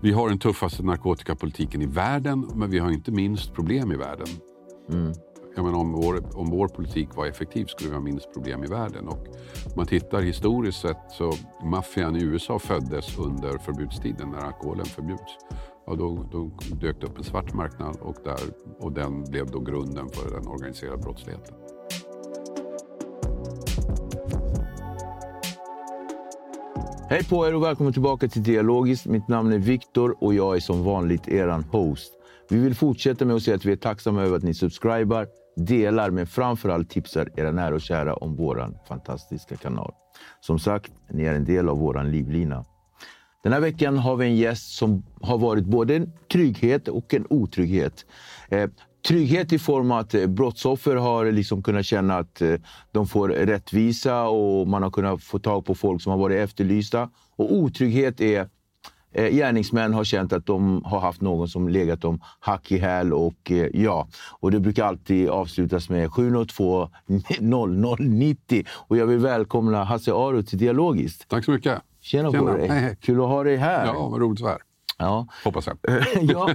Vi har den tuffaste narkotikapolitiken i världen, men vi har inte minst problem i världen. Jag menar, om, vår, om vår politik var effektiv skulle vi ha minst problem i världen. Och om man tittar historiskt sett så maffian i USA föddes under förbudstiden när alkoholen förbjuds. Ja, då, då dök det upp en svart marknad och, där, och den blev då grunden för den organiserade brottsligheten. Hej på er och välkommen tillbaka till Dialogiskt. Mitt namn är Viktor och jag är som vanligt eran host. Vi vill fortsätta med att säga att vi är tacksamma över att ni subscribar, delar men framförallt tipsar era nära och kära om våran fantastiska kanal. Som sagt, ni är en del av våran livlina. Den här veckan har vi en gäst som har varit både en trygghet och en otrygghet. Eh, trygghet i form av att brottsoffer har liksom kunnat känna att de får rättvisa och man har kunnat få tag på folk som har varit efterlysta. Och otrygghet är gärningsmän har känt att de har haft någon som legat dem hack i häl och ja, och det brukar alltid avslutas med 702 0090 och jag vill välkomna Hasse Aro till Dialogiskt. Tack så mycket. Tjena, Tjena. på dig. Hej, hej. Kul att ha dig här. Ja, vad roligt att vara här. Ja. Hoppas jag. ja,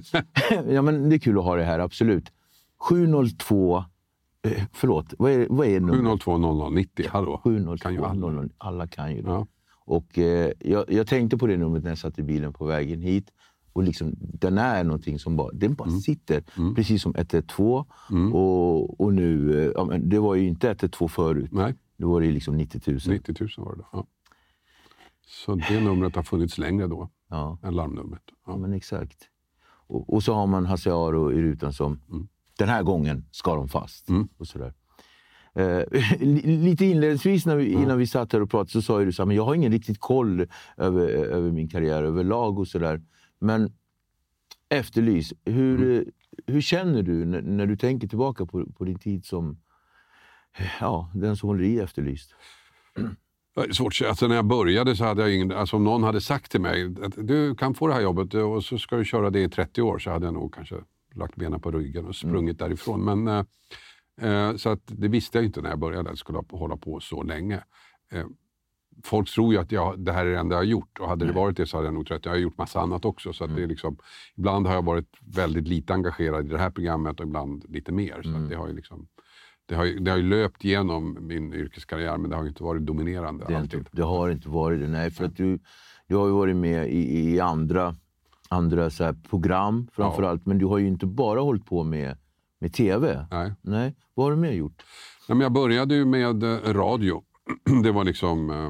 ja, men det är kul att ha dig här, absolut. 702... eh, Förlåt, vad är, vad är numret? 702 0090. Hallå. 702 Kan ju alla. 00. Alla kan ju det. Ja. Och, eh, jag, jag tänkte på det numret när jag satt i bilen på vägen hit. Och liksom, den är någonting som bara, den bara sitter. Precis som 112. Och, och nu, eh, ja, men det var ju inte 112 förut. Nej, Det var det liksom 90 000. 90 000 var det. Ja. Så det numret har funnits längre då Ja, än larmnumret. ja, Ja. men exakt. Och, och så har man Hasse Aro i rutan som, den här gången ska de fast. Mm. Och sådär. Eh, li- lite inledningsvis när vi, innan vi satt här och pratade så sa du så här, men jag har ingen riktigt koll över, över min karriär överlag och sådär. Men Efterlys, hur, Mm. eh, hur känner du när, när du tänker tillbaka på, på din tid som ja, den som håller i Efterlyst? Svårt att alltså, När jag började så hade jag ingen... Alltså om någon hade sagt till mig att du kan få det här jobbet och så ska du köra det i 30 år så hade jag nog kanske lagt benen på ryggen och sprungit därifrån. Men, eh, eh, så att det visste jag inte när jag började att jag skulle hålla på så länge. Eh, folk tror ju att jag, det här är det enda jag har gjort och hade det varit det så hade jag nog trott Jag har gjort massa annat också. Så att det är liksom, ibland har jag varit väldigt lite engagerad i det här programmet och ibland lite mer. Så att det har ju liksom... Det har, ju, det har ju löpt genom min yrkeskarriär men det har ju inte varit dominerande Det, alltid. inte, det har inte varit det. Nej, för att du, du har ju varit med i, i andra, andra så här program framför allt. Men du har ju inte bara hållit på med, med tv. Nej. Nej. Vad har du mer gjort? Ja, men jag började ju med eh, radio. Det var liksom eh,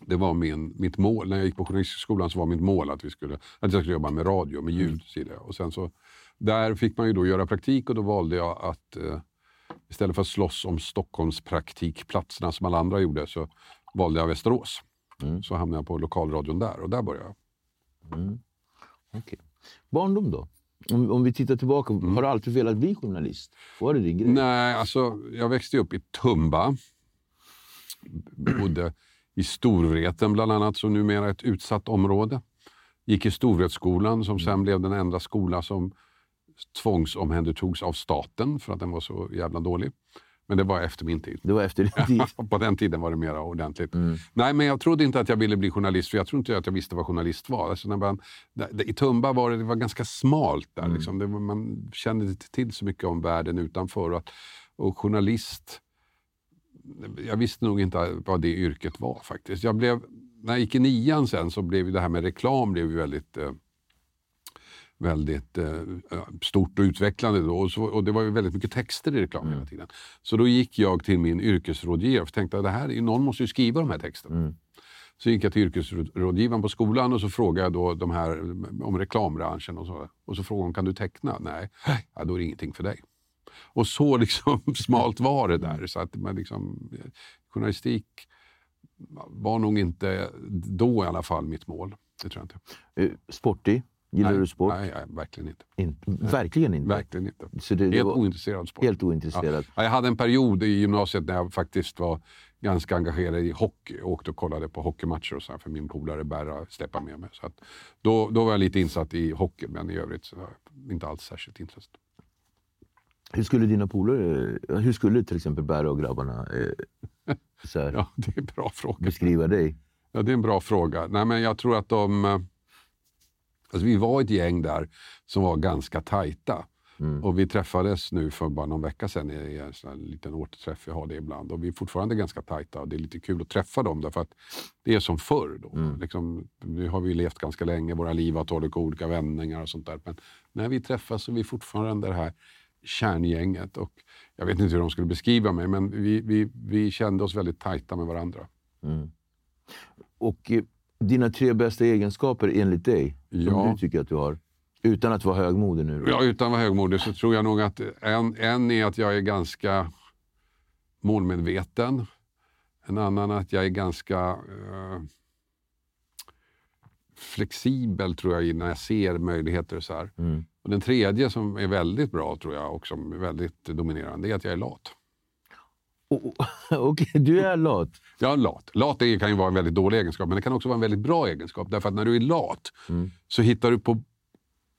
det var min, mitt mål. När jag gick på Journalisthögskolan så var mitt mål att, vi skulle, att jag skulle jobba med radio, med ljud. Mm. Och sen så, där fick man ju då göra praktik och då valde jag att eh, istället för att slåss om Stockholms praktikplatserna som alla andra gjorde så valde jag Västerås. Så hamnade jag på lokalradion där och där började jag. Okej. Barndom då? Om, om vi tittar tillbaka, har du alltid velat bli journalist? Var det din grej? Nej, alltså jag växte upp i Tumba. Bodde i Storvreten bland annat, som numera är ett utsatt område. Gick i Storvretskolan som sen blev den enda skola som tvångsomhändertogs av staten för att den var så jävla dålig. Men det var efter min tid. Det var efter din tid. På den tiden var det mer ordentligt. Nej, men jag trodde inte att jag ville bli journalist, för jag tror inte att jag visste vad journalist var. Alltså när man, I Tumba var det, det var ganska smalt där. Liksom. Det man kände inte till så mycket om världen utanför. Och, att, och journalist, jag visste nog inte vad det yrket var faktiskt. Jag blev, när jag gick i nian sen så blev det här med reklam blev väldigt eh, väldigt eh, stort och utvecklande då. Och, så, och, det var ju väldigt mycket texter i reklam hela tiden. Så då gick jag till min yrkesrådgivare och tänkte att det här, någon måste ju skriva de här texterna. Mm. Så gick jag till yrkesrådgivaren på skolan och så frågade jag då de här om reklambranschen. Och så, och så frågade hon, kan du teckna? Nej, ja, då är det ingenting för dig. Och så liksom smalt var det där. Så att man liksom, journalistik var nog inte då i alla fall mitt mål. Det tror jag inte. Eh, sportig? Gillar nej, du sport? Nej, nej verkligen inte. In, verkligen inte? Verkligen inte. Så det, det helt var ointresserad sport. Helt ointresserad. Ja. Jag hade en period i gymnasiet när jag faktiskt var ganska engagerad i hockey. Jag åkte och kollade på hockeymatcher och så för min polare Berra släppte med mig. Så då, då var jag lite insatt i hockey, men i övrigt så var jag inte alls särskilt intresserad. Hur skulle dina polare, hur skulle till exempel Berra och grabbarna eh, så här, ja, det är en bra fråga. beskriva dig? Ja, det är en bra fråga. Nej, men jag tror att de... Alltså, vi var ett gäng där som var ganska tajta. Mm. Och vi träffades nu för bara någon vecka sedan i en sån liten återträff. Vi har det ibland. Och vi är fortfarande ganska tajta och det är lite kul att träffa dem därför att det är som förr. Då. Mm. Liksom, nu har vi levt ganska länge, våra liv har tagit olika vändningar och sånt där. Men när vi träffas så är vi fortfarande det här kärngänget. Och jag vet inte hur de skulle beskriva mig, men vi, vi, vi kände oss väldigt tajta med varandra. Mm. Och eh, dina tre bästa egenskaper enligt dig, som Ja. du tycker att du har? Utan att vara högmodig nu då? Ja, utan att vara högmodig så tror jag nog att en, en är att jag är ganska målmedveten. En annan att jag är ganska eh, flexibel tror jag när jag ser möjligheter. Så här. Mm. Och den tredje som är väldigt bra tror jag och som är väldigt dominerande är att jag är lat. Okej, du är lat. Är lat. Lat kan ju vara en väldigt dålig egenskap, men det kan också vara en väldigt bra egenskap. Därför att när du är lat Mm. så hittar du på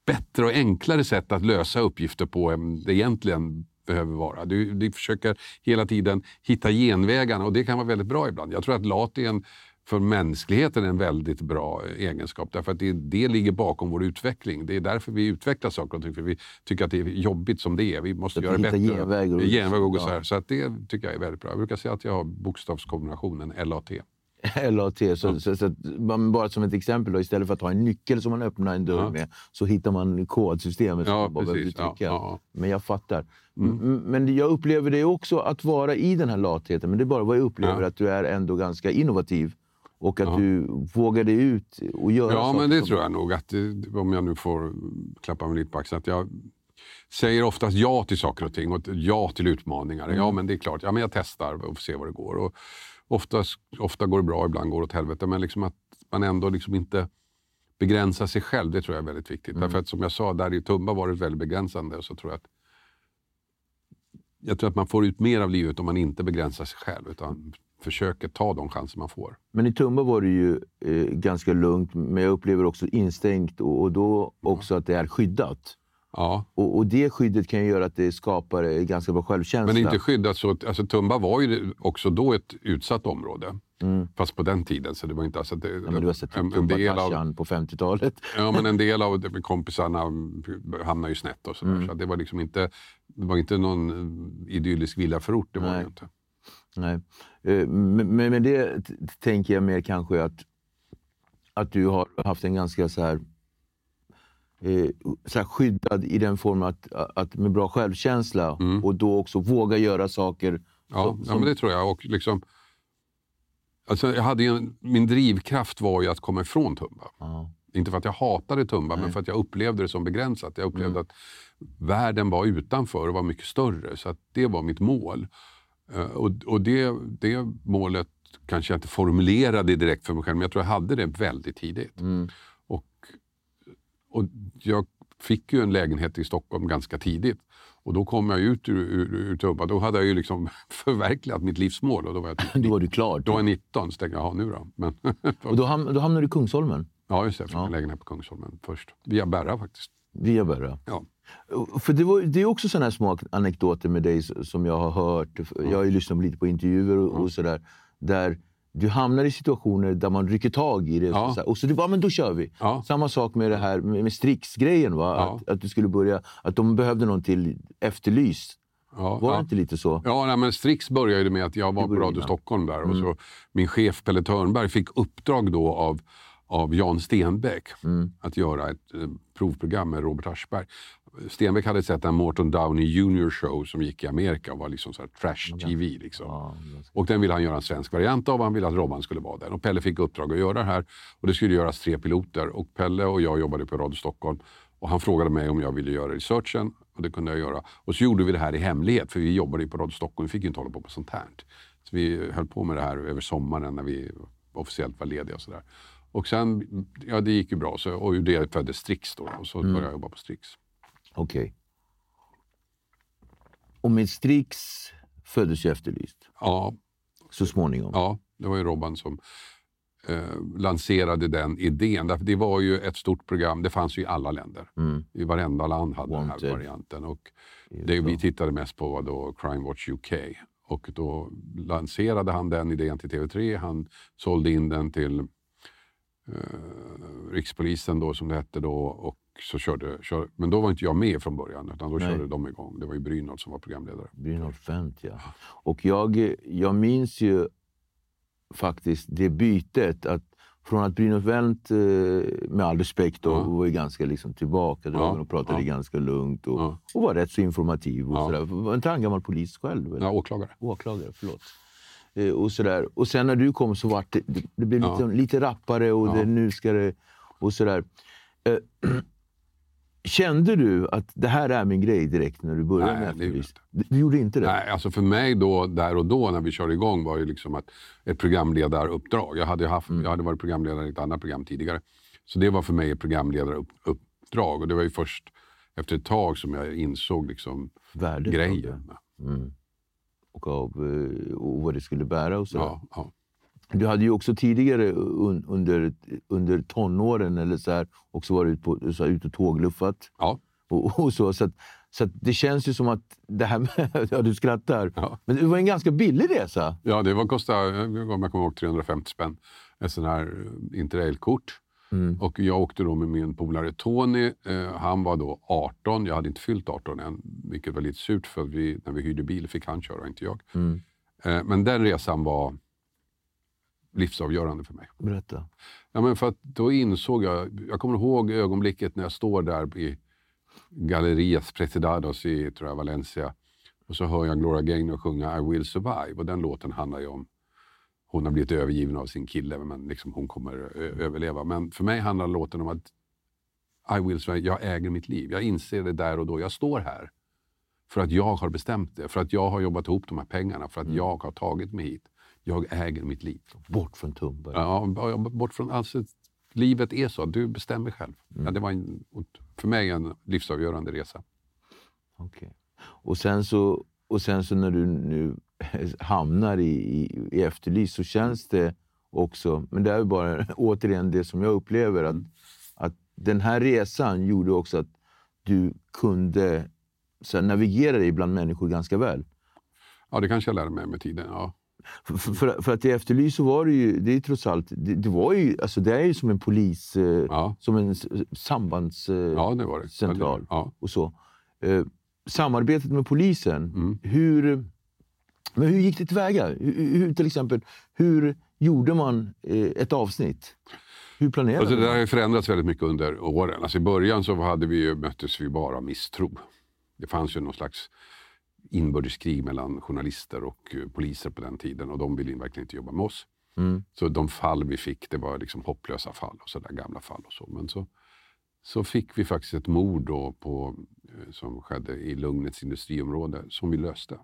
bättre och enklare sätt att lösa uppgifter på än det egentligen behöver vara. Du, du försöker hela tiden hitta genvägarna och det kan vara väldigt bra ibland. Jag tror att lat är en, för mänskligheten en väldigt bra egenskap. Därför att det, det ligger bakom vår utveckling. Det är därför vi utvecklar saker och ting. För vi tycker att det är jobbigt som det är. Vi måste göra det bättre. genvägar och- genväg och så, ja. här. så att det tycker jag är väldigt bra. Jag brukar säga att jag har bokstavskombinationen LAT. LAT. Så, så, så att man, bara som ett exempel, då, istället för att ha en nyckel som man öppnar en dörr Ja. med, så hittar man kodsystemet som Ja, bara precis. Ja, ja. Men jag fattar. M- Men jag upplever det också att vara i den här latheten. Men det är bara vad jag upplever, Ja. att du är ändå ganska innovativ. Och att Ja. du vågar dig ut och göra Ja, men det som- tror jag nog. Att, om jag nu får klappa mig lite på axeln. Att jag säger oftast ja till saker och ting och ja till utmaningar. Mm. Ja, men det är klart. Ja, men jag testar och får se vad det går. Och oftast, ofta går det bra, ibland går det åt helvete. Men liksom att man ändå liksom inte begränsar sig själv, det tror jag är väldigt viktigt. Mm. Därför att som jag sa, där i Tumba var det väldigt begränsande. Så tror jag att jag tror att man får ut mer av livet om man inte begränsar sig själv utan försöker ta de chanser man får. Men i Tumba var det ju eh, ganska lugnt, men jag upplever också instängt och, och då också att det är skyddat. Ja, Och, och det skyddet kan ju göra att det skapar eh, ganska bra självkänsla. Men inte skyddat så. Alltså, Tumba var ju också då ett utsatt område. Mm. Fast på den tiden. Så det var inte, alltså, det, Ja, men du har sett en, en, del av, på 50-talet. ja, men en del av kompisarna hamnade ju snett. och så, Mm. så det var liksom inte, det var inte någon eh, idyllisk villaförort. Det var det Nej. ju inte. Nej. Eh, Men men det tänker jag mer kanske att, att du har haft en ganska så här, eh, så här skyddad i den formen att, att med bra självkänsla Mm. och då också våga göra saker. Ja, som- ja, men det tror jag. Och liksom, alltså, jag hade en, min drivkraft var ju att komma ifrån Tumba. Ja. Inte för att jag hatade Tumba, men för att jag upplevde det som begränsat. Jag upplevde att världen var utanför och var mycket större. Så att det var mitt mål. Eh, och och det, det målet kanske jag inte formulerade direkt för mig själv, men jag tror jag hade det väldigt tidigt. Mm. Och, och jag fick ju en lägenhet i Stockholm ganska tidigt. Och då kom jag ut ur, ur, ur Tumba. Då hade jag ju liksom förverkligat mitt livsmål. Och då var jag, typ, Då var du klar. då var jag 19, så tänkte jag, nu då. Men, Och då, ham- då hamnade du i Kungsholmen, ja, just det. Jag fick Ja. en lägenhet på Kungsholmen först. Via Berra faktiskt. via Berra. Ja. För det, var, det är också sådana här små anekdoter med dig som jag har hört. Jag har ju lyssnat lite på intervjuer och, och sådär. Där du hamnar i situationer där man rycker tag i det. Ja. Så och så du bara, men då kör vi. Ja. Samma sak med det här med, med Strix-grejen. Va? Ja. Att, att du skulle börja, att de behövde någon till Efterlyst. Var det inte lite så? Ja, nej, men Strix började med att jag var på Radio innan. Stockholm där. Och Mm. så min chef Pelle Törnberg fick uppdrag då av, av Jan Stenbeck Mm. att göra ett eh, provprogram med Robert Aschberg. Stenbeck hade sett en Morton Downey Jr show som gick i Amerika och var liksom så trash-tv. Liksom. Ja, Och den ville han göra en svensk variant av. Han ville att Robban skulle vara den. Och Pelle fick uppdrag att göra det här. Och det skulle göras tre piloter. Och Pelle och jag jobbade på Radio Stockholm. Och han frågade mig om jag ville göra researchen. Och det kunde jag göra. Och så gjorde vi det här i hemlighet. För vi jobbade ju på Radio Stockholm. Vi fick ju inte hålla på med sånt här. Så vi höll på med det här över sommaren när vi officiellt var lediga och sådär. Och sen, ja det gick ju bra. Så, och det föddes Strix då. Och så började jag jobba på Strix. Okej. Och med Strix föddes ju Efterlyst. Ja, Så småningom. Ja, det var ju Robban som eh, lanserade den idén. Därför det var ju ett stort program. Det fanns ju i alla länder. Mm. I varenda land hade den Wanted. här varianten. Och det vi tittade mest på var då Crime Watch UK. Och då lanserade han den idén till TV3. Han sålde in den till eh, Rikspolisen då, som det hette då. Och så körde, kör, men då var inte jag med från början, utan då Nej. körde de igång. Det var ju Brynolf som var programledare. Brynolf Fent, ja. Och jag, jag minns ju faktiskt det bytet. att Från att Brynolf Wendt, eh, med all respekt, då, Ja. var ju ganska liksom tillbakadragen Ja, och pratade ja. ganska lugnt och, Ja. och var rätt så informativ. Och Ja. Var inte han gammal polis själv? eller? Ja, åklagare. Åklagare, förlåt. Eh, och, sådär. och sen när du kom så var det, det, det blev lite, lite rappare och det, nu ska det... Och sådär. Eh, kände du att det här är min grej direkt när du började Nej, med det gjorde Efterlyst? Du, gjorde inte det? Nej, alltså för mig då, där och då när vi körde igång var ju liksom att ett programledaruppdrag. Jag hade, haft, jag hade varit programledare i ett annat program tidigare. Så det var för mig ett programledaruppdrag. Och det var ju först efter ett tag som jag insåg liksom Värdet det. grejen. och, av, eh, och vad det skulle bära och så. Ja, ja. Du hade ju också tidigare un, under, under tonåren eller så här, också varit ut, på, så här, ut och tågluffat. ja. Och, och så, så, att, så att det känns ju som att det här med... Ja, du skrattar. Ja. Men det var en ganska billig resa. ja det var kostade, om jag kommer ihåg, 350 spänn. Ett sån här eh, interrailkort. Och jag åkte då med min polare Tony. Eh, han var då 18. Jag hade inte fyllt 18 än, vilket var lite surt för vi, när vi hyrde bil fick han köra, inte jag. Eh, men den resan var livsavgörande för mig. Berätta. Ja, men för att då insåg jag, jag kommer ihåg ögonblicket när jag står där i Gallerias Presidados i tror jag, Valencia. Och så hör jag Gloria Gaynor sjunga I will survive. Och den låten handlar ju om, hon har blivit övergiven av sin kille, men liksom hon kommer överleva. Men för mig handlar låten om att I will survive, jag äger mitt liv. Jag inser det där och då. Jag står här för att jag har bestämt det, för att jag har jobbat ihop de här pengarna, för att jag har tagit mig hit. Jag äger mitt liv. Bort från Tumba. Ja, bort från... Alltså, livet är så, du bestämmer själv. Ja, det var en, för mig en livsavgörande resa. Okej. Och, sen så, och sen så när du nu hamnar i, i, i Efterlyst så känns det också, men det är bara återigen det som jag upplever, att, att den här resan gjorde också att du kunde så här, navigera dig bland människor ganska väl. Ja, det kanske jag lärde mig med tiden. Ja. För, för, för att i Efterlyst så var det ju, det är trots allt, det, det var ju, alltså det är ju som en polis, eh, Ja. som en s- sambands... Eh, ja, det det. Ja. och så. Eh, samarbetet med polisen, Mm. hur, men hur gick det tillväga? Hur, hur, till exempel, hur gjorde man ett avsnitt? Hur planerade Alltså, det där man? har förändrats väldigt mycket under åren. Alltså, I början så hade vi ju, möttes vi bara av misstro. Det fanns ju någon slags inbördeskrig mellan journalister och eh, poliser på den tiden och de ville verkligen inte jobba med oss. Mm. Så de fall vi fick, det var liksom hopplösa fall och så där gamla fall och så. Men så, så fick vi faktiskt ett mord då på, eh, som skedde i Lugnets industriområde som vi löste.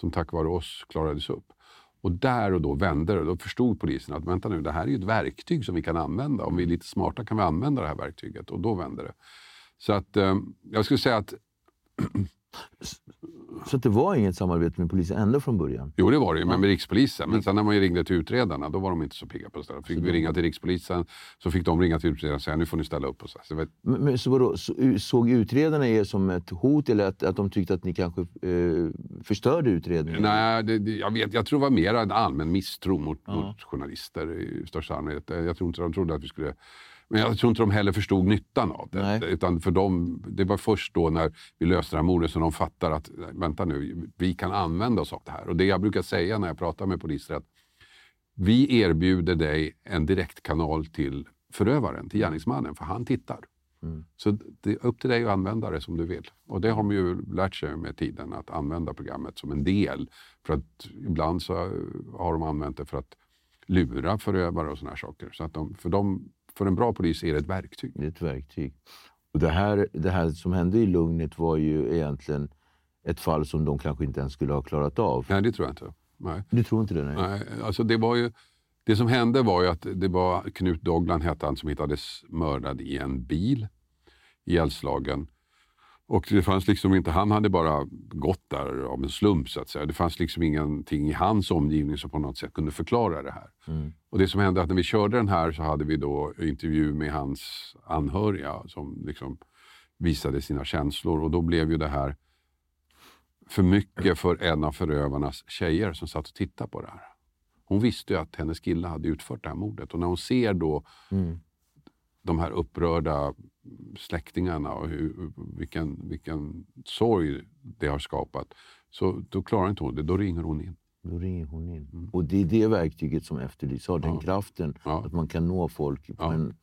Som tack vare oss klarades upp. Och där och då vände det. Då förstod polisen att vänta nu, det här är ju ett verktyg som vi kan använda. Om vi är lite smarta kan vi använda det här verktyget. Och då vände det. Så att eh, jag skulle säga att Så att det var inget samarbete med polisen ända från början? Jo, det var det ju, men med rikspolisen. Men sen när man ringde till utredarna, då var de inte så pigga på det. Stället. Fick vi ringa till rikspolisen, så fick de ringa till utredarna och säga nu får ni ställa upp. Och så. Så vet, Men, men, så vadå, så, såg utredarna er som ett hot eller att, att de tyckte att ni kanske eh, förstörde utredningen? nej, det, det, jag, vet, jag tror det var mer en allmän misstro mot, mot journalister i största allmänhet. Jag tror inte de trodde att vi skulle men jag tror inte de heller förstod nyttan av det. Nej. Utan för dem, det var först då när vi löste det här mordet som de fattar att vänta nu, vi kan använda oss av det här. Och det jag brukar säga när jag pratar med poliser är att vi erbjuder dig en direktkanal till förövaren, till gärningsmannen, för han tittar. Så det är upp till dig att använda det som du vill. Och det har de ju lärt sig med tiden, att använda programmet som en del. För att ibland så har de använt det för att lura förövare och såna här saker. Så att de, för, dem, för en bra polis är det ett verktyg. Det är ett verktyg. Och det, här, det här som hände i Lugnet var ju egentligen ett fall som de kanske inte ens skulle ha klarat av. Nej, det tror jag inte. Nej. Du tror inte det? Nej. Nej, alltså det, var ju, det som hände var ju att det var Knut Doglan hette han som hittades mördad i en bil i Älvslagen. Och det fanns liksom inte, han hade bara gått där av en slump så att säga. Det fanns liksom ingenting i hans omgivning som på något sätt kunde förklara det här. Och det som hände att när vi körde den här så hade vi då intervju med hans anhöriga som liksom visade sina känslor och då blev ju det här för mycket för en av förövarnas tjejer som satt och tittade på det här. Hon visste ju att hennes kille hade utfört det här mordet och när hon ser då de här upprörda släktingarna och hur, vilken, vilken sorg det har skapat, så då klarar inte hon det. Då ringer hon in. Då ringer hon in. Och det är det verktyget som efterlyses, har den Ja. kraften. Ja. Att man kan nå folk på, en,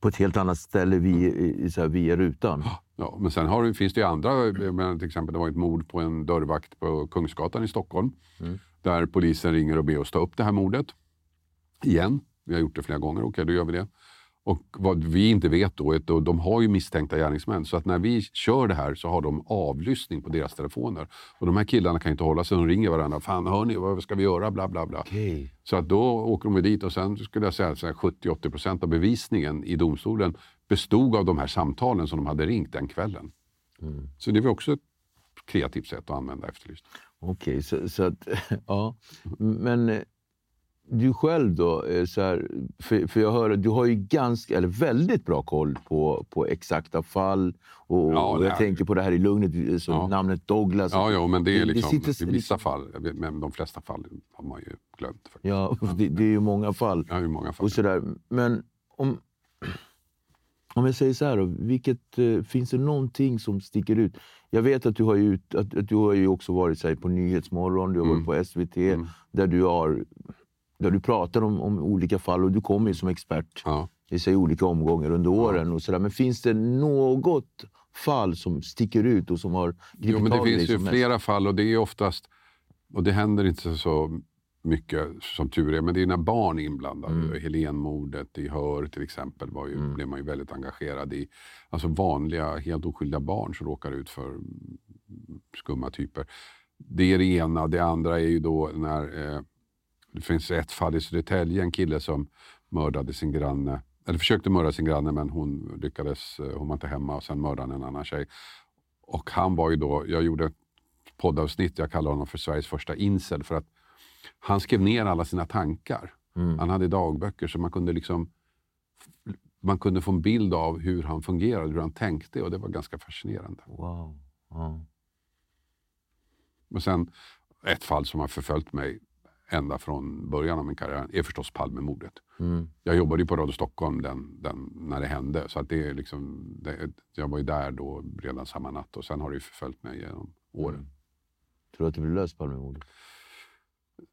på ett helt annat ställe via, i- så här, via rutan. Ja, men sen har, finns det ju andra, menar, till exempel det var ett mord på en dörrvakt på Kungsgatan i Stockholm. Där polisen ringer och ber oss ta upp det här mordet. Igen. Vi har gjort det flera gånger, okej då gör vi det. Och vad vi inte vet då är att de har ju misstänkta gärningsmän. Så att när vi kör det här så har de avlyssning på deras telefoner. Och de här killarna kan inte hålla sig, de ringer varandra. Fan hörni, vad ska vi göra? Bla bla bla. Okej. Så att då åker de dit och sen skulle jag säga att 70-80 procent av bevisningen i domstolen bestod av de här samtalen som de hade ringt den kvällen. Så det var också ett kreativt sätt att använda Efterlyst. Okej, så, så att... ja. Men du själv då? eh, Så här, för, för jag hör att du har ju ganska, eller väldigt bra koll på, på exakta fall. Och, Ja, och det jag är- tänker på det här i Lugnet, eh, som Ja. namnet Douglas. Ja, ja, men det är Det- det liksom, sitter- i vissa fall, vet, men de flesta fall har man ju glömt. Faktiskt. Ja, det, det är ju många fall. Ja, i många fall. Och sådär. Men om, om jag säger så här, då, vilket, eh, finns det någonting som sticker ut? Jag vet att du har ju, att, att du har ju också varit så här, på Nyhetsmorgon, du har Mm. varit på SVT, där du har där du pratar om, om olika fall och du kommer ju som expert Ja. i olika omgångar under åren. Och så där. Men finns det något fall som sticker ut och som har gripit Jo, men det finns ju som mest? flera fall och det är oftast, och det händer inte så mycket som tur är, men det är när barn är inblandade. Mm. Helénmordet i Hör till exempel var ju, blev man ju väldigt engagerad i. Alltså vanliga, helt oskyldiga barn som råkar ut för skumma typer. Det är det ena. Det andra är ju då när eh, det finns ett fall i Södertälje, en kille som mördade sin granne, eller försökte mörda sin granne men hon lyckades, eh, hon var inte hemma och sen mördade han en annan tjej. Och han var ju då, jag gjorde ett poddavsnitt, jag kallar honom för Sveriges första incel för att han skrev ner alla sina tankar. Han hade dagböcker så man kunde liksom man kunde få en bild av hur han fungerade, hur han tänkte och det var ganska fascinerande. Wow. Ja. Och sen ett fall som har förföljt mig ända från början av min karriär är förstås Palmemordet. Mm. Jag jobbade ju på Radio Stockholm den, den, när det hände, så att det är liksom, det, jag var ju där då redan samma natt och sen har det ju förföljt mig genom åren. Tror du att det blir löst Palmemordet?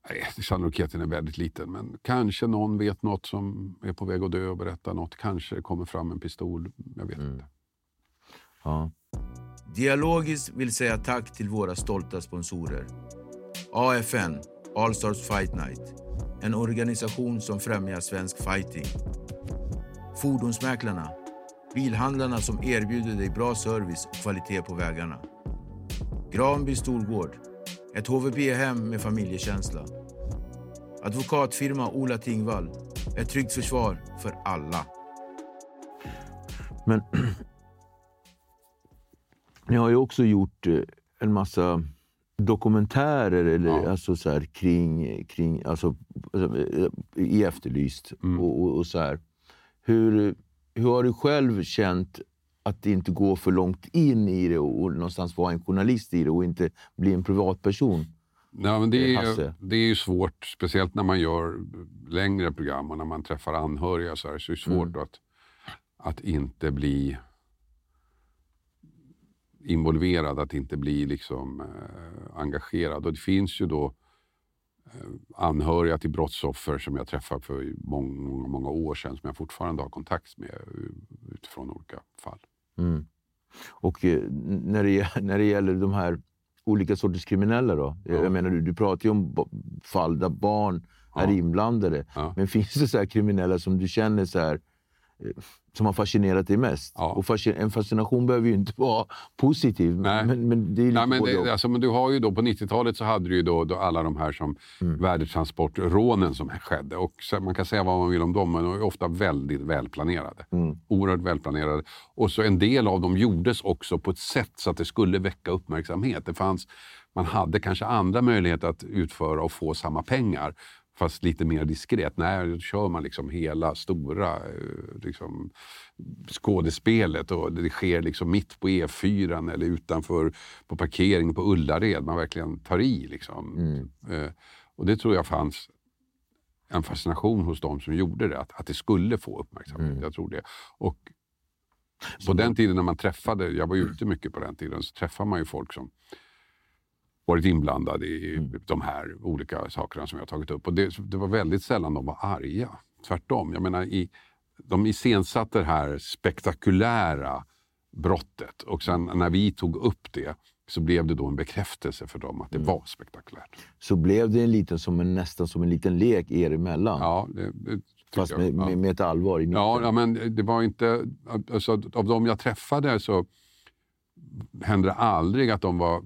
Nej, sannolikheten är väldigt liten, men kanske någon vet något som är på väg att dö och berättar något. Kanske det kommer fram en pistol, jag vet inte. Ja. Dialogiskt vill säga tack till våra stolta sponsorer. AFN, All Stars Fight Night. En organisation som främjar svensk fighting. Fordonsmäklarna. Bilhandlarna som erbjuder dig bra service och kvalitet på vägarna. Granby Storgård. Ett HVB-hem med familjekänsla. Advokatfirma Ola Tingvall. Ett tryggt försvar för alla. Men Ni har ju också gjort eh, en massa dokumentärer eller, Ja. alltså så här, kring, kring alltså, alltså, i Efterlyst. Mm. Och, och, och så här. Hur, hur har du själv känt att det inte går för långt in i det och, och någonstans vara en journalist i det och inte bli en privatperson? Ja, men det, är det är ju svårt, speciellt när man gör längre program och när man träffar anhöriga så, här, så är det svårt att, att inte bli involverad, att inte bli liksom, eh, engagerad. Och det finns ju då eh, anhöriga till brottsoffer som jag träffade för många, många, många år sedan som jag fortfarande har kontakt med eh, utifrån olika fall. Mm. Och eh, när det, när det gäller de här olika sorters kriminella då? Ja. Jag menar, du, du pratar ju om fall där barn är Ja. inblandade. Ja. Men finns det så här kriminella som du känner så här, som har fascinerat dig mest? Ja. Och fascin- en fascination behöver ju inte vara positiv, Nej. men, men det är lite Nej, men, både och. det, alltså, men du har ju då, på 90-talet så hade du ju då, då alla de här som Mm. värdetransportrånen som skedde. Och så, man kan säga vad man vill om dem, men de är ofta väldigt välplanerade. Mm. Oerhört välplanerade. Och så en del av dem gjordes också på ett sätt så att det skulle väcka uppmärksamhet. Det fanns, man hade kanske andra möjligheter att utföra och få samma pengar. Fast lite mer diskret. Nej, då kör man liksom hela stora eh, liksom, skådespelet och det sker liksom mitt på E4 eller utanför på parkeringen på Ullared. Man verkligen tar i. Liksom. Eh, och det tror jag fanns en fascination hos de som gjorde det, att, att det skulle få uppmärksamhet. Jag tror det. Och på den tiden när man träffade, jag var ute mycket på den tiden, så träffade man ju folk som varit inblandade i de här olika sakerna som jag tagit upp. Och det, det var väldigt sällan de var arga. Tvärtom. Jag menar, i, de iscensatte det här spektakulära brottet och sen när vi tog upp det så blev det då en bekräftelse för dem att det var spektakulärt. Så blev det en liten, som en, nästan som en liten lek er emellan. Ja, det, det Fast med, med, med ett allvar i mitten. Ja, ja, men det var inte... Alltså, av de jag träffade så hände det aldrig att de var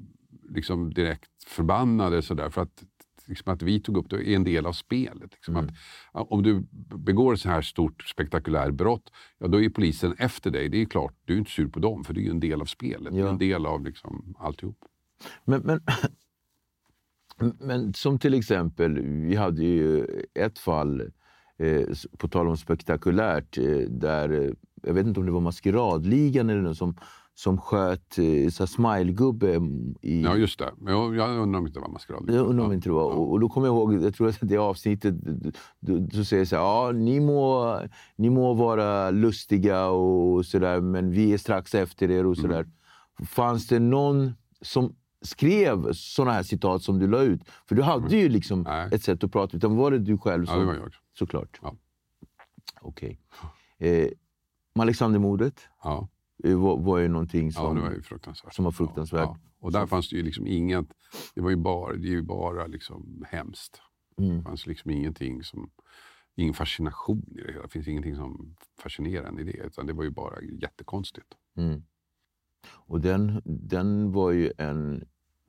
liksom direkt förbannade. Så där, för att, liksom att vi tog upp det är en del av spelet. Liksom Mm. att, om du begår ett så här stort spektakulärt brott, ja, då är polisen efter dig. Det är klart, du är inte sur på dem, för det är ju en del av spelet. Ja. en del av liksom alltihop. Men, men, men som till exempel, vi hade ju ett fall, eh, på tal om spektakulärt, eh, där, eh, jag vet inte om det var Maskeradligan eller någon som, som sköt eh, så smilegubbe i... Ja, just det. Men jag, jag undrar om det inte var maskerad. Jag undrar om inte det var. Och, och då kommer jag ihåg, jag tror att det avsnittet, du, säger så här, ja, ni må, ni må vara lustiga och sådär, men vi är strax efter er och sådär. Fanns det någon som skrev sådana här citat som du la ut? För du hade ju liksom Nej. ett sätt att prata, utan var det du själv Ja, som... det var jag. Såklart. Ja. Okej. Eh, Alexandermordet Ja. Eh, var, var ju någonting Ja, som... det var ju fruktansvärt. som var fruktansvärt. Ja, ja. Och där fanns det ju liksom inget, det var ju bara, det ju bara liksom hemskt. Mm. Det fanns liksom ingenting som, ingen fascination i det hela. Det finns ingenting som fascinerar en i det, utan det var ju bara jättekonstigt. Mm. Och den, den var ju en,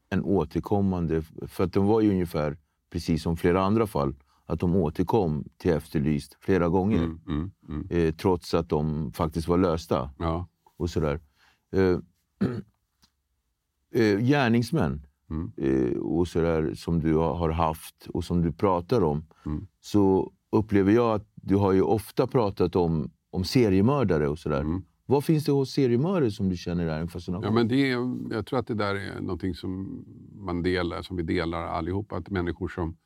en återkommande... För att den var ju ungefär precis som flera andra fall. Att de återkom till Efterlyst flera gånger. Mm, mm, mm. Eh, trots att de faktiskt var lösta. Ja, och sådär. Eh, eh, gärningsmän Mm. eh, och sådär, som du har haft och som du pratar om. Mm. Så upplever jag att du har ju ofta pratat om, om seriemördare och sådär. Mm. Vad finns det hos seriemördare som du känner är en fascination? ja men det, är- jag tror att det där är någonting som man delar, som vi delar allihop. Att människor som,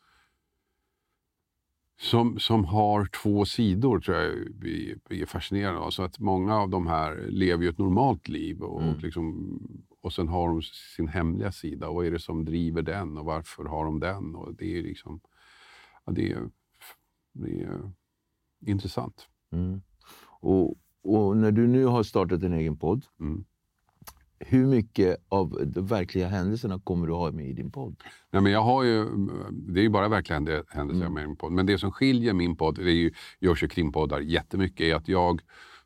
som, som har två sidor tror jag vi, är fascinerade av. Så att många av de här lever ju ett normalt liv och, Mm. liksom, och sen har de sin hemliga sida. Vad är det som driver den och varför har de den? Och det är liksom, ja, det är, det är intressant. Mm. Och, och när du nu har startat en egen podd, Mm. Hur mycket av de verkliga händelserna kommer du ha med i din podd? Nej, men jag har ju, det är ju bara verkliga hände- händelser Mm. med min podd. Men det som skiljer min podd, det är ju, görs ju krimpoddar jättemycket, är att jag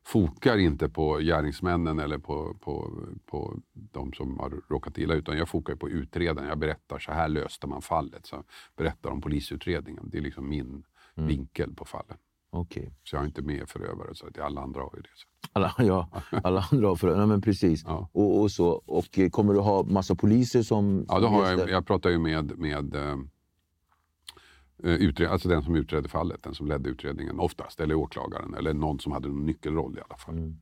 fokar inte på gärningsmännen eller på, på, på de som har råkat illa, utan jag fokar på utredaren. Jag berättar, så här löste man fallet. Så berättar om polisutredningen. Det är liksom min Mm. vinkel på fallen. Okej. Så jag är inte med förövare, så att alla andra har ju det. Så. Alla, ja, alla andra har förövare. Nej, men precis. Ja. Och, och, så. och eh, kommer du ha massa poliser som... Ja, då har jag, jag pratar ju med, med eh, eh, utred, alltså den som utredde fallet, den som ledde utredningen oftast, eller åklagaren, eller någon som hade en nyckelroll i alla fall. Mm.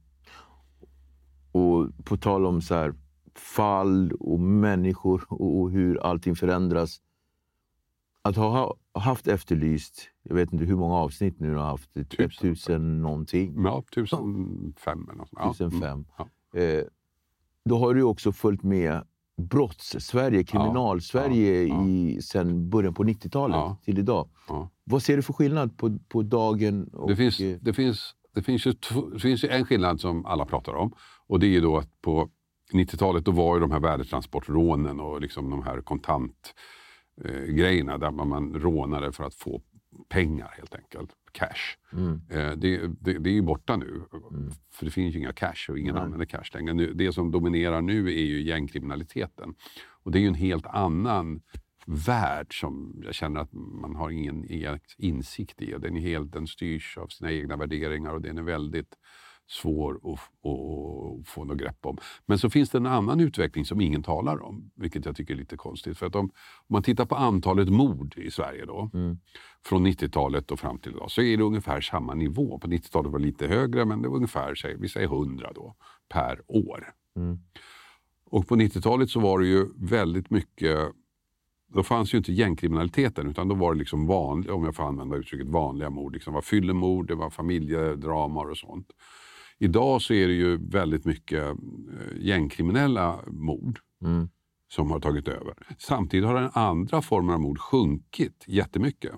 Och på tal om så här, fall och människor och, och hur allting förändras. Att ha ha haft Efterlyst, jag vet inte hur många avsnitt nu du har haft, Tusen. 1000 någonting, Ja, 1005 eller något. Ja. 1005. Ja. Eh, då har du också följt med brotts-Sverige, kriminal-Sverige ja. i sen början på 90-talet Ja. till idag. Ja. Vad ser du för skillnad på, på dagen? Och, Det, finns, eh, det, finns, det, finns ju det finns ju en skillnad som alla pratar om. Och det är ju då att på 90-talet då var ju de här värdetransportrånen och liksom de här kontantgrejerna där man, rånade för att få pengar helt enkelt. Cash. mm, Eh, det, det, det är ju borta nu. För det finns ju inga cash och ingen Nej. använder cash längre. Nu, det som dominerar nu är ju gängkriminaliteten. Och det är ju en helt annan värld som jag känner att man har ingen insikt i. Den, är helt, den styrs av sina egna värderingar och den är väldigt svår att, att få något grepp om. Men så finns det en annan utveckling som ingen talar om, vilket jag tycker är lite konstigt. För att om, om man tittar på antalet mord i Sverige då, mm, från 90-talet och fram till idag, så är det ungefär samma nivå. På 90-talet var det lite högre, men det var ungefär, säg- vi säger 100 då, per år. mm, Och på 90-talet så var det ju väldigt mycket då fanns ju inte gängkriminaliteten utan då var det liksom vanliga, om jag får använda uttrycket, vanliga mord. Liksom. Det var fyllemord, det var familjedramar och sånt. Idag så är det ju väldigt mycket eh, gängkriminella mord mm. som har tagit över. Samtidigt har den andra formen av mord sjunkit jättemycket.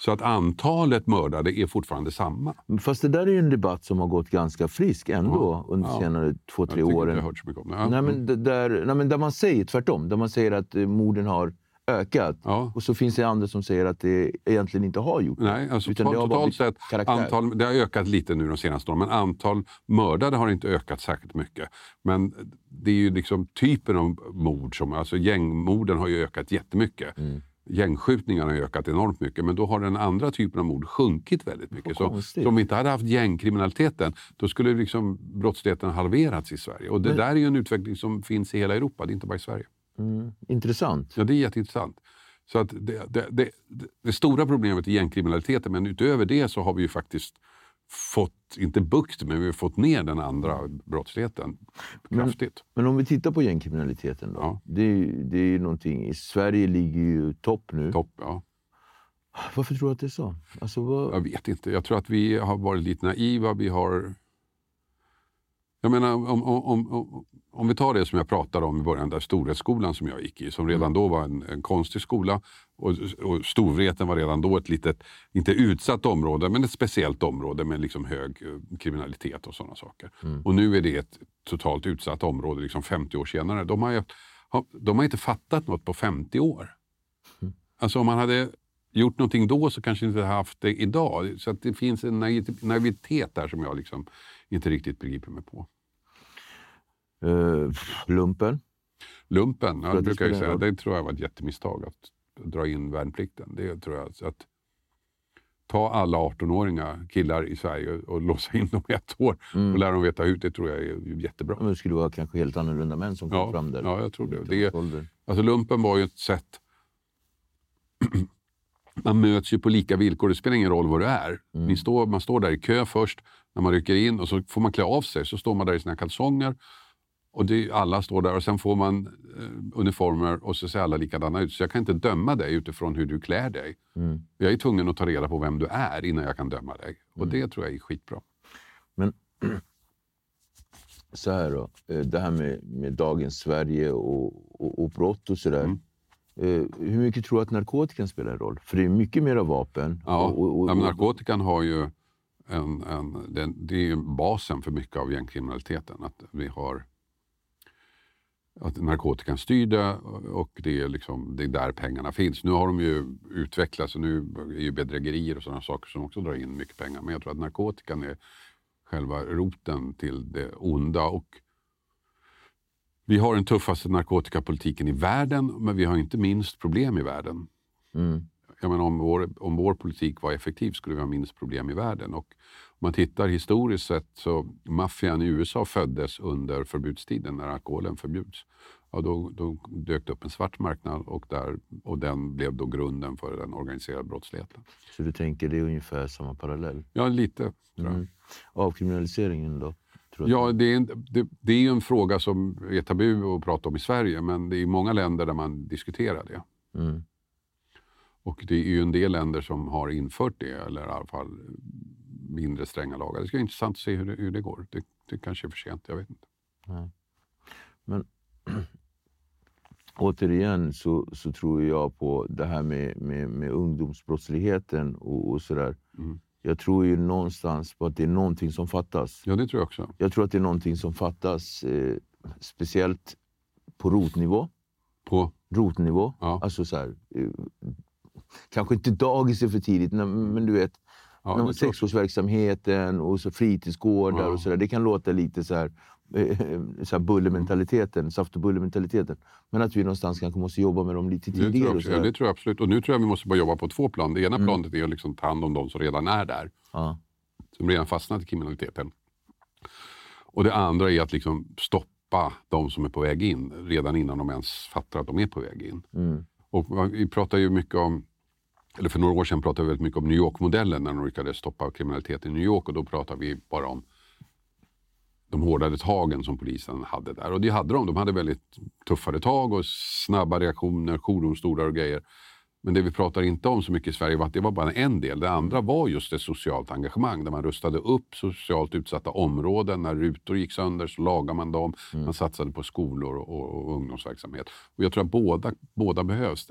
Så att antalet mördade är fortfarande samma. Fast det där är ju en debatt som har gått ganska frisk ändå Ja, under ja. senare två, tre åren. jag har hört så mycket om det. Ja. Nej, men d- där, nej, men där man säger tvärtom. Där man säger att eh, morden har ökat. Ja. Och så finns det andra som säger att det egentligen inte har gjort. Nej, alltså Utan det totalt sett, karaktär. antal, det har ökat lite nu de senaste åren, men antal mördade har inte ökat särskilt mycket. Men det är ju liksom typen av mord, som, alltså gängmorden har ju ökat jättemycket. Mm. Gängskjutningarna har ökat enormt mycket, men då har den andra typen av mord sjunkit väldigt mycket. Så, så om vi inte hade haft gängkriminaliteten, då skulle liksom brottsligheten halverats i Sverige. Och det Men- där är ju en utveckling som finns i hela Europa, det är inte bara i Sverige. Mm. Intressant. Ja, det är jätteintressant. Så att det, det, det, det stora problemet är gängkriminaliteten, men utöver det så har vi ju faktiskt fått, inte bukt, men vi har fått ner den andra brottsligheten kraftigt. Men om vi tittar på gängkriminaliteten då. Ja. Det, det är ju någonting, i Sverige ligger ju topp nu. Topp, ja. Varför tror du att det är så? Alltså, vad... Jag vet inte. Jag tror att vi har varit lite naiva. Vi har... Jag menar, om, om, om, om, vi tar det som jag pratade om i början, där Storhetsskolan som jag gick i, som redan då var en, en konstig skola. Och, och Storvreten var redan då ett litet, inte utsatt område, men ett speciellt område med liksom hög eh, kriminalitet och sådana saker. Och nu är det ett totalt utsatt område, liksom 50 år senare. De har, ju, de har inte fattat något på 50 år. Alltså om man hade gjort någonting då så kanske inte haft det idag. Så det finns en naiv- naivitet där som jag liksom inte riktigt begriper mig på. Eh, lumpen? Lumpen, ja, det brukar jag säga, det tror jag var ett jättemisstag att dra in värnplikten. Det tror jag. Så att ta alla 18-åringar, killar i Sverige och låsa in dem i ett år och lära dem veta ut, det tror jag är jättebra. Men det skulle vara kanske helt annorlunda män som kom Ja, fram där. ja, jag tror det. det är. Alltså lumpen var ju ett sätt... man möts ju på lika villkor. Det spelar ingen roll vad du är. Ni står, man står där i kö först när man rycker in och så får man klä av sig. Så står man där i sina kalsonger. Och det, alla står där och sen får man eh, uniformer och så ser alla likadana ut. Så jag kan inte döma dig utifrån hur du klär dig. Mm. Jag är tvungen att ta reda på vem du är innan jag kan döma dig. Och det tror jag är skitbra. Men så här då, eh, det här med, med dagens Sverige och, och, och brott och sådär. Mm. Eh, hur mycket tror du att narkotikan spelar roll? För det är mycket mera vapen. Ja, och, och, och, narkotikan har ju en, en, det, det är ju basen för mycket av gängkriminaliteten. Att vi har att narkotikan styr det och det är, liksom, det är där pengarna finns. Nu har de ju utvecklats och nu är ju bedrägerier och sådana saker som också drar in mycket pengar. Men jag tror att narkotikan är själva roten till det onda. Och vi har den tuffaste narkotikapolitiken i världen, men vi har inte minst problem i världen Mm jag menar, om, vår, om vår politik var effektiv skulle vi ha minst problem i världen. Och man tittar historiskt sett så maffian i USA föddes under förbudstiden när alkoholen förbjuds. Ja, då, då dök det upp en svart marknad och, där, och den blev då grunden för den organiserade brottsligheten. Så du tänker det är ungefär samma parallell? Ja, lite. Mm. Avkriminaliseringen då? Ja, det är, en, det, det är en fråga som är tabu att prata om i Sverige, men det är många länder där man diskuterar det. Mm. Och det är ju en del länder som har infört det, eller i alla fall mindre stränga lagar. Det ska bli intressant att se hur det, hur det går. Det, det kanske är för sent, jag vet inte. Men återigen så, så tror jag på det här med, med, med ungdomsbrottsligheten och, och sådär. Mm. Jag tror ju någonstans på att det är någonting som fattas. Ja, det tror jag också. Jag tror att det är någonting som fattas, eh, speciellt på rotnivå. På, rotnivå. Ja. Alltså så här, eh, kanske inte dagis är för tidigt, men, du vet, ja, sexårsverksamheten och så fritidsgårdar Ja. och så där. Det kan låta lite så här, eh, så här bullermentaliteten, saft och bullermentaliteten. Men att vi någonstans kanske måste jobba med dem lite Det tror, tidigare. jag också. Ja, det tror jag absolut. Och nu tror jag vi måste börja jobba på två plan. Det ena Mm. planet är att liksom ta hand om de som redan är där, Ja. som redan fastnat i kriminaliteten. Och det andra är att liksom stoppa de som är på väg in, redan innan de ens fattar att de är på väg in. Mm. Och vi pratar ju mycket om, eller för några år sedan pratade vi väldigt mycket om New York-modellen när de lyckades stoppa kriminalitet i New York och då pratade vi bara om de hårdare tagen som polisen hade där. Och det hade de. De hade väldigt tuffare tag och snabba reaktioner, jourdomstolar och grejer. Men det vi pratar inte om så mycket i Sverige var att det var bara en del. Det andra var just ett socialt engagemang där man rustade upp socialt utsatta områden. När rutor gick sönder så lagade man dem. Man satsade på skolor och, och, och ungdomsverksamhet. Och jag tror att båda, båda behövs.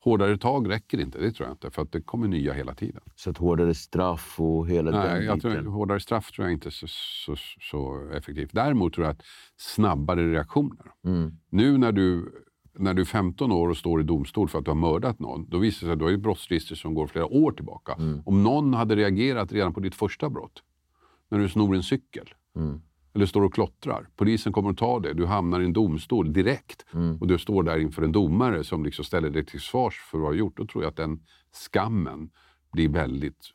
Hårdare tag räcker inte, det tror jag inte. För att det kommer nya hela tiden. Så att hårdare straff och hela Nej, den jag tror, hårdare straff tror jag inte är så, så, så effektivt. Däremot tror jag att snabbare reaktioner. Mm. Nu när du, när du är 15 år och står i domstol för att du har mördat någon, då visar det sig att du har ett brottsregister som går flera år tillbaka. Mm. Om någon hade reagerat redan på ditt första brott, när du snor en cykel, Mm. Eller står och klottrar. Polisen kommer att ta det. Du hamnar i en domstol direkt. Mm. Och du står där inför en domare som liksom ställer dig till svars för vad du har gjort. Då tror jag att den skammen blir väldigt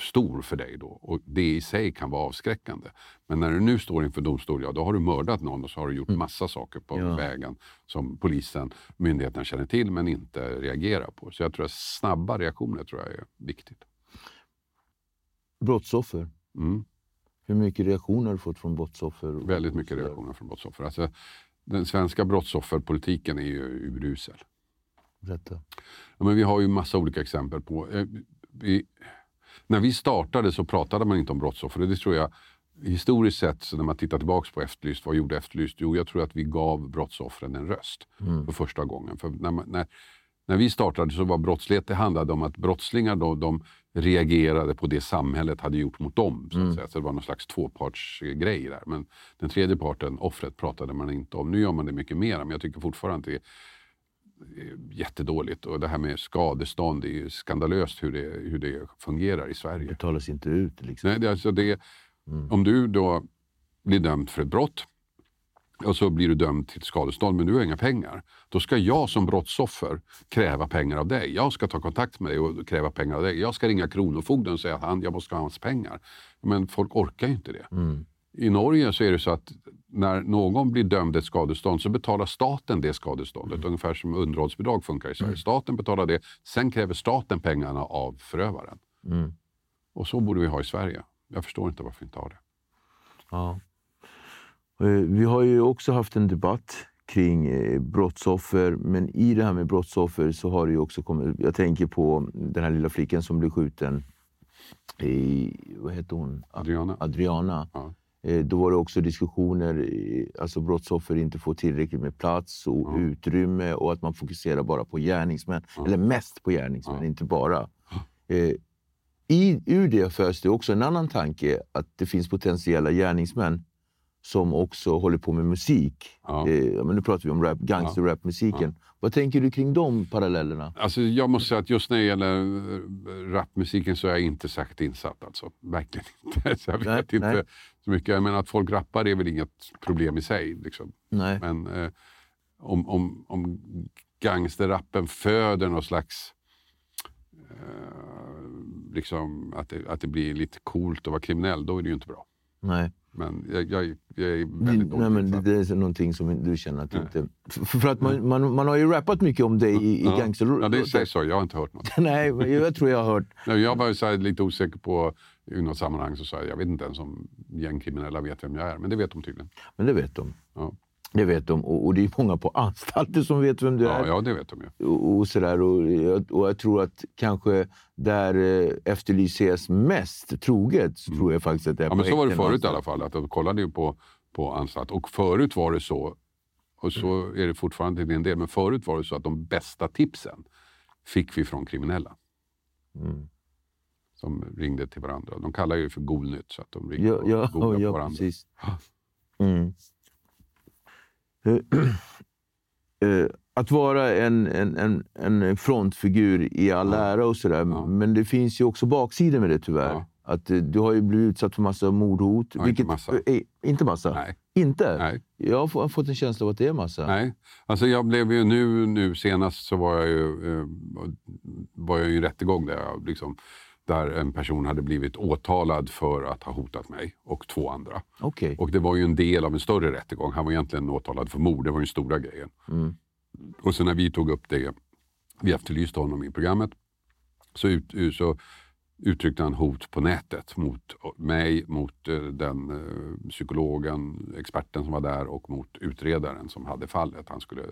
stor för dig då. Och det i sig kan vara avskräckande. Men när du nu står inför domstol, ja då har du mördat någon och så har du gjort massa saker på Ja. vägen som polisen, myndigheterna känner till men inte reagerar på. Så jag tror att snabba reaktioner tror jag är viktigt. Brottsoffer. Mm. Hur mycket reaktioner har du fått från brottsoffer? Väldigt mycket reaktioner från brottsoffer. Alltså, den svenska brottsofferpolitiken är ju urusel. Berätta. Ja, men vi har ju massa olika exempel på... Eh, vi, när vi startade så pratade man inte om brottsoffer. Det tror jag, historiskt sett, så när man tittar tillbaka på Efterlyst, vad gjorde Efterlyst? Jo, jag tror att vi gav brottsoffren en röst för första gången. För när, man, när, när vi startade så var brottslighet, det handlade om att brottslingar då, de reagerade på det samhället hade gjort mot dem. Så, att säga. så det var någon slags tvåpartsgrej där. Men den tredje parten, offret, pratade man inte om. Nu gör man det mycket mer, men jag tycker fortfarande att det är jättedåligt. Och det här med skadestånd, det är ju skandalöst hur det, hur det fungerar i Sverige. betalas inte ut. Liksom. Nej, det, alltså det, Om du då blir dömd för ett brott och så blir du dömd till skadestånd men du har inga pengar. Då ska jag som brottsoffer kräva pengar av dig. Jag ska ta kontakt med dig och kräva pengar av dig. Jag ska ringa Kronofogden och säga att han, jag måste ha hans pengar. Men folk orkar ju inte det. I Norge så är det så att när någon blir dömd ett skadestånd så betalar staten det skadeståndet. Ungefär som underhållsbidrag funkar i Sverige. Staten betalar det, sen kräver staten pengarna av förövaren. Mm. Och så borde vi ha i Sverige. Jag förstår inte varför vi inte har det. Ja. Eh, Vi har ju också haft en debatt kring eh, brottsoffer, men i det här med brottsoffer så har det ju också kommit... Jag tänker på den här lilla flickan som blev skjuten i... Vad heter hon? Adriana? Adriana. Ja. Eh, Då var det också diskussioner, alltså brottsoffer inte får tillräckligt med plats och Ja. utrymme och att man fokuserar bara på gärningsmän. Eller mest på gärningsmän, Ja. inte bara. I, ur det föds det också en annan tanke, att det finns potentiella gärningsmän som också håller på med musik. Ja. Eh, ja, men nu pratar vi om rap, gangsterrapmusiken. Vad tänker du kring de parallellerna? Alltså, jag måste säga att just när det gäller eh, rapmusiken så är jag inte särskilt insatt. Alltså. Verkligen inte. Så jag Nej, vet inte nej. så mycket. Jag menar att folk rappar är väl inget problem i sig. Liksom. Nej. Men eh, om, om, om gangsterrappen föder någon slags eh, liksom, att, det, att det blir lite coolt att vara kriminell, då är det ju inte bra. Nej. Men jag, jag, jag är väldigt nej, men det, dålig. det är någonting som du känner att du Nej. inte... För, för att man, man, man har ju rappat mycket om dig i, i ja. Ja, det sägs så. Jag har inte hört något. Nej, jag tror jag har hört... Nej, Jag var så lite osäker på, i något sammanhang så sa jag, jag vet inte ens om gängkriminella vet vem jag är. Men det vet de tydligen. Men det vet de. Ja, Det vet de. Och, och det är många på anstalter som vet vem du är. ja, ja det vet de ju. och, och sådär. Och, jag- och jag tror att kanske där eh, efterlyses mest troget, så tror jag faktiskt att det är Mm. Ja, men så var det förut i någonstans. alla fall. Att de kollade ju på, på anstalt. Och förut var det så, och så Mm. är det fortfarande till en del, men förut var det så att de bästa tipsen fick vi från kriminella. Mm. Som ringde till varandra. De kallar ju det för Golnytt, så att de ringde Ja, och ja, ja varandra. precis. Eh, eh, att vara en, en, en, en frontfigur i all Ja. ära och sådär, Ja. men det finns ju också baksidor med det tyvärr. Ja. Att, eh, du har ju blivit utsatt för massa mordhot. Ja, inte massa. eh, inte massa? Nej, Inte? nej. Jag har få- fått en känsla av att det är massa. Nej, alltså jag blev ju nu, nu senast så var jag ju, var jag ju i en rättegång där, jag liksom, där en person hade blivit åtalad för att ha hotat mig och två andra. Okej. Och det var ju en del av en större rättegång. Han var egentligen åtalad för mord, det var den stora grejen. Mm. Och sen när vi tog upp det, vi efterlyste honom i programmet, så, ut, så uttryckte han hot på nätet mot mig, mot eh, den eh, psykologen, experten som var där och mot utredaren som hade fallet. Han skulle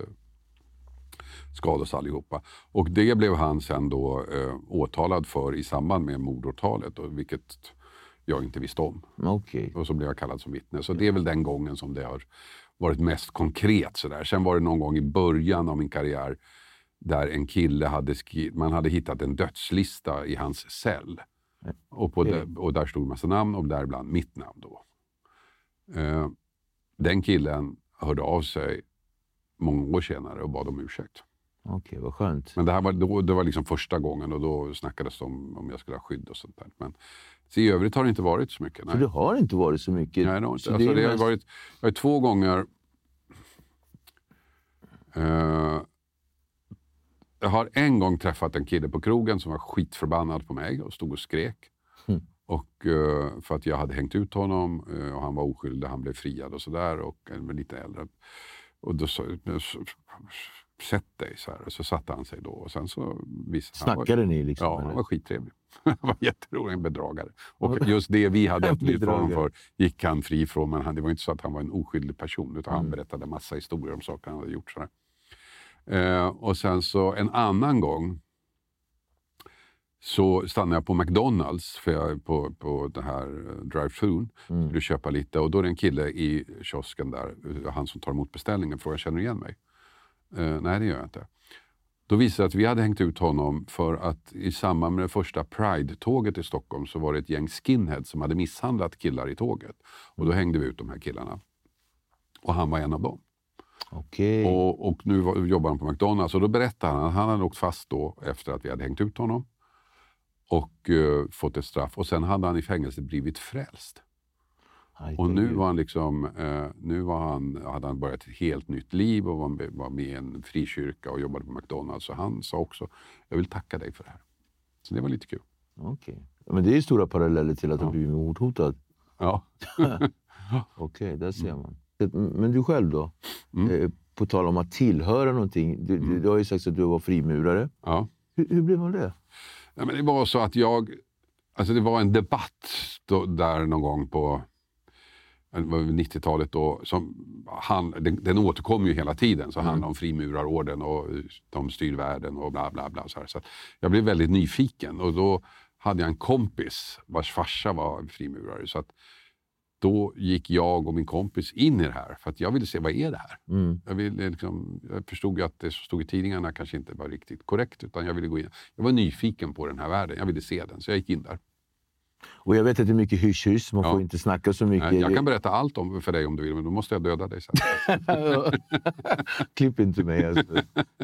skada oss allihopa. Och det blev han sen då eh, åtalad för i samband med mordåtalet, och vilket jag inte visste om. Okej. Och så blev jag kallad som vittne. Så det är väl den gången som det har varit mest konkret. Sådär. Sen var det någon gång i början av min karriär där en kille hade skrivit, man hade hittat en dödslista i hans cell. Och, på det, och där stod en massa namn och däribland mitt namn. Då. Eh, den killen hörde av sig många år senare och bad om ursäkt. Okej, vad skönt. Men det här var, då, det var liksom första gången och då snackades det om om jag skulle ha skydd och sånt där. Men så i övrigt har det inte varit så mycket. För Nej. det har inte varit så mycket. Nej, det har inte. Så Alltså, är det har varit, jag har två gånger... Eh, jag har en gång träffat en kille på krogen som var skitförbannad på mig och stod och skrek. Mm. Och, eh, för att jag hade hängt ut honom eh, och han var oskyldig, han blev friad och sådär. Och var lite äldre. Och då sa "Så- sätt dig så här. Och så satte han sig då. Och sen så visade han var- Snackade ni liksom? Ja, eller? han var skittrevlig. Han var jätterolig, en bedragare. Och just det vi hade efterlyst honom för gick han fri ifrån. Men han, det var inte så att han var en oskyldig person, utan han Mm. berättade massa historier om saker han hade gjort. Sådär. Eh, och sen så en annan gång så stannade jag på McDonalds, för jag på, på den här eh, drive-thrun, Mm. skulle köpa lite. Och då är det en kille i kiosken där, eh, han som tar emot beställningen, frågar känner du igen mig? Eh, nej, det gör jag inte. Då visade det att vi hade hängt ut honom för att i samband med det första Pride-tåget i Stockholm så var det ett gäng skinheads som hade misshandlat killar i tåget. Och då hängde vi ut de här killarna. Och han var en av dem. Okej. Och, och nu var, jobbar han på McDonalds och då berättade han att han hade åkt fast då efter att vi hade hängt ut honom. Och eh, fått ett straff. Och sen hade han i fängelset blivit frälst. Aj, Och nu var han liksom, eh, nu var han, hade han börjat ett helt nytt liv och var med, var med i en frikyrka och jobbade på McDonalds. Så han sa också, jag vill tacka dig för det här. Så det var lite kul. Okej. Men det är ju stora paralleller till att Ja. ha blivit mordhotad. Ja. Okej, där ser man. Men du själv då? Mm. Eh, På tal om att tillhöra någonting. Du, du, du har ju sagt att du var frimurare. ja. Hur, hur blev man det? Ja, men det var så att jag... Alltså det var en debatt då, där någon gång på det var väl 90-talet. Då, som han, den, den återkom ju hela tiden. Så handlade om frimurarorden och de styr världen och bla bla bla. Så, här. så jag blev väldigt nyfiken och då hade jag en kompis vars farsa var frimurare. Så att då gick jag och min kompis in i det här för att jag ville se vad är det här. Mm. Jag, ville liksom, jag förstod ju att det som stod i tidningarna kanske inte var riktigt korrekt. Utan jag ville gå in. Jag var nyfiken på den här världen. Jag ville se den. Så jag gick in där. Och jag vet att det är mycket hysch-hysch. Man Ja. får inte snacka så mycket. Jag kan berätta allt om för dig om du vill, men då måste jag döda dig sen. Klipp inte mig. Alltså.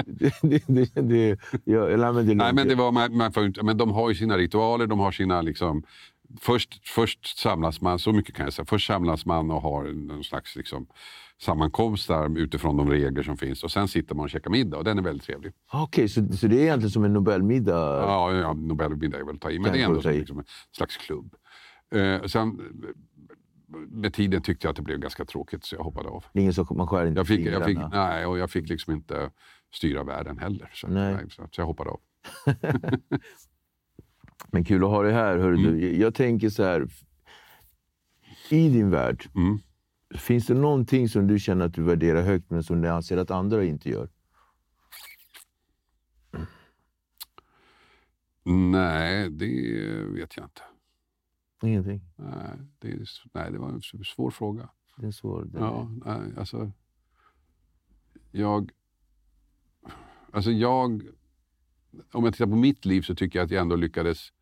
det, det, det, jag, nej, men det var, man, man får, men de har ju sina ritualer, de har sina liksom, först, först samlas man, så mycket kan jag säga, först samlas man och har en slags liksom, sammankomst där utifrån de regler som finns och sen sitter man och käkar middag och den är väldigt trevlig. Okej, så, så det är egentligen som en Nobelmiddag? Ja, ja Nobelmiddag är väl att ta i, men det är ändå som liksom en slags klubb. Eh, sen med tiden tyckte jag att det blev ganska tråkigt så jag hoppade av. Ingen som man skär inte Jag fick, jag fick, nej, och jag fick liksom inte styra världen heller. Så, Nej. nej, så, så jag hoppade av. Men kul att ha dig här. Hörru du. Jag- tänker så här. I din värld, Mm. finns det någonting som du känner att du värderar högt men som du anser att andra inte gör? Nej, det vet jag inte. Ingenting. Nej, det, är, nej, det var en svår fråga. Det är svårt. Ja, nej, alltså... Jag... Alltså jag... Om jag tittar på mitt liv så tycker jag att jag ändå lyckades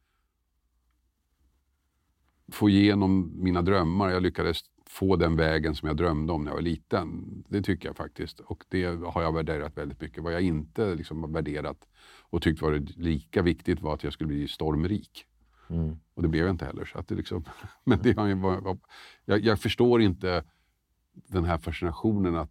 få igenom mina drömmar. Jag lyckades få den vägen som jag drömde om när jag var liten. Det tycker jag faktiskt. Och det har jag värderat väldigt mycket. Vad jag inte liksom värderat och tyckt var lika viktigt var att jag skulle bli stormrik. Mm. Och det blev jag inte heller. Så att det liksom, men det varit, jag, jag förstår inte den här fascinationen att,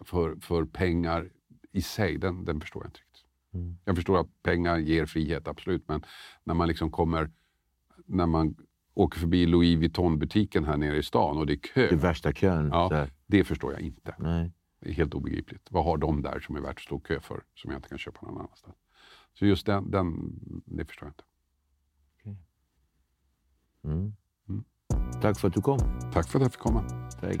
för, för pengar i sig. Den, den förstår jag inte riktigt. Mm. Jag förstår att pengar ger frihet, absolut. Men när man liksom kommer... När man åker förbi Louis Vuitton-butiken här nere i stan och det är kö. Det värsta kön. ja, det förstår jag inte. Nej. Det är helt obegripligt. Vad har de där som är värt att stå kö för, som jag inte kan köpa någon annanstans? Så just den, den det förstår jag inte. Mm. Mm. Tack för att du kom. Tack för att jag fick komma. Tack.